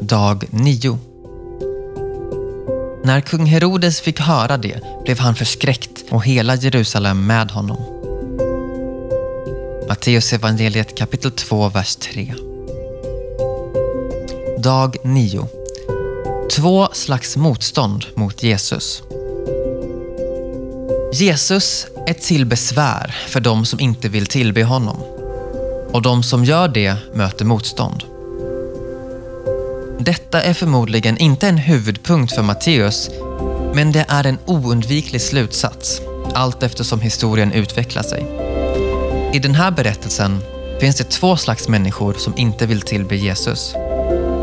Dag 9 När kung Herodes fick höra det blev han förskräckt och hela Jerusalem med honom. Matteus evangeliet kapitel 2, vers 3. Dag 9 Två slags motstånd mot Jesus. Jesus är till besvär för de som inte vill tillbe honom. Och de som gör det möter motstånd. Detta är förmodligen inte en huvudpunkt för Matteus, men det är en oundviklig slutsats allt eftersom historien utvecklar sig. I den här berättelsen finns det två slags människor som inte vill tillbe Jesus.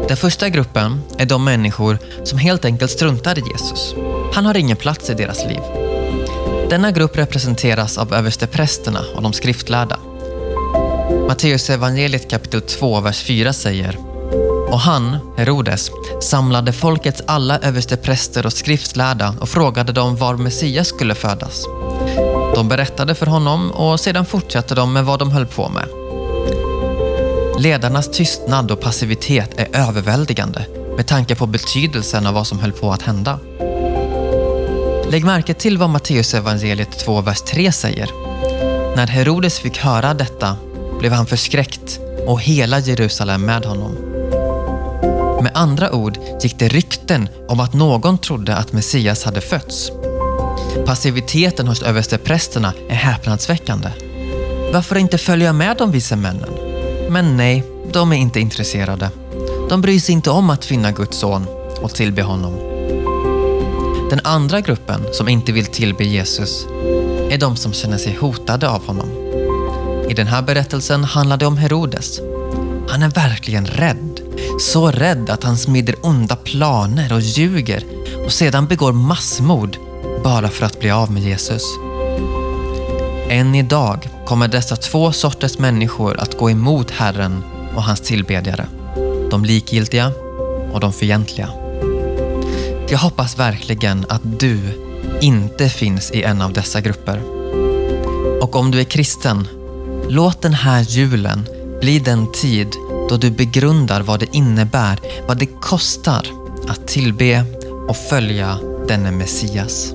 Den första gruppen är de människor som helt enkelt struntar i Jesus. Han har ingen plats i deras liv. Denna grupp representeras av översteprästerna och de skriftlärda. Matteus evangeliet kapitel 2, vers 4 säger Och han, Herodes, samlade folkets alla överstepräster och skriftlärda och frågade dem var Messias skulle födas. De berättade för honom och sedan fortsatte de med vad de höll på med. Ledarnas tystnad och passivitet är överväldigande med tanke på betydelsen av vad som höll på att hända. Lägg märke till vad Matteus evangeliet 2, vers 3 säger. När Herodes fick höra detta blev han förskräckt och hela Jerusalem med honom. Med andra ord gick det rykten om att någon trodde att Messias hade fötts. Passiviteten hos översteprästerna är häpnadsväckande. Varför inte följa med de vise männen? Men nej, de är inte intresserade. De bryr sig inte om att finna Guds son och tillbe honom. Den andra gruppen som inte vill tillbe Jesus är de som känner sig hotade av honom. I den här berättelsen handlar det om Herodes. Han är verkligen rädd. Så rädd att han smider onda planer och ljuger och sedan begår massmord bara för att bli av med Jesus. Än idag kommer dessa två sorters människor att gå emot Herren och hans tillbedjare. De likgiltiga och de fientliga. Jag hoppas verkligen att du inte finns i en av dessa grupper. Och om du är kristen, låt den här julen bli den tid då du begrundar vad det innebär, vad det kostar att tillbe och följa denne Messias.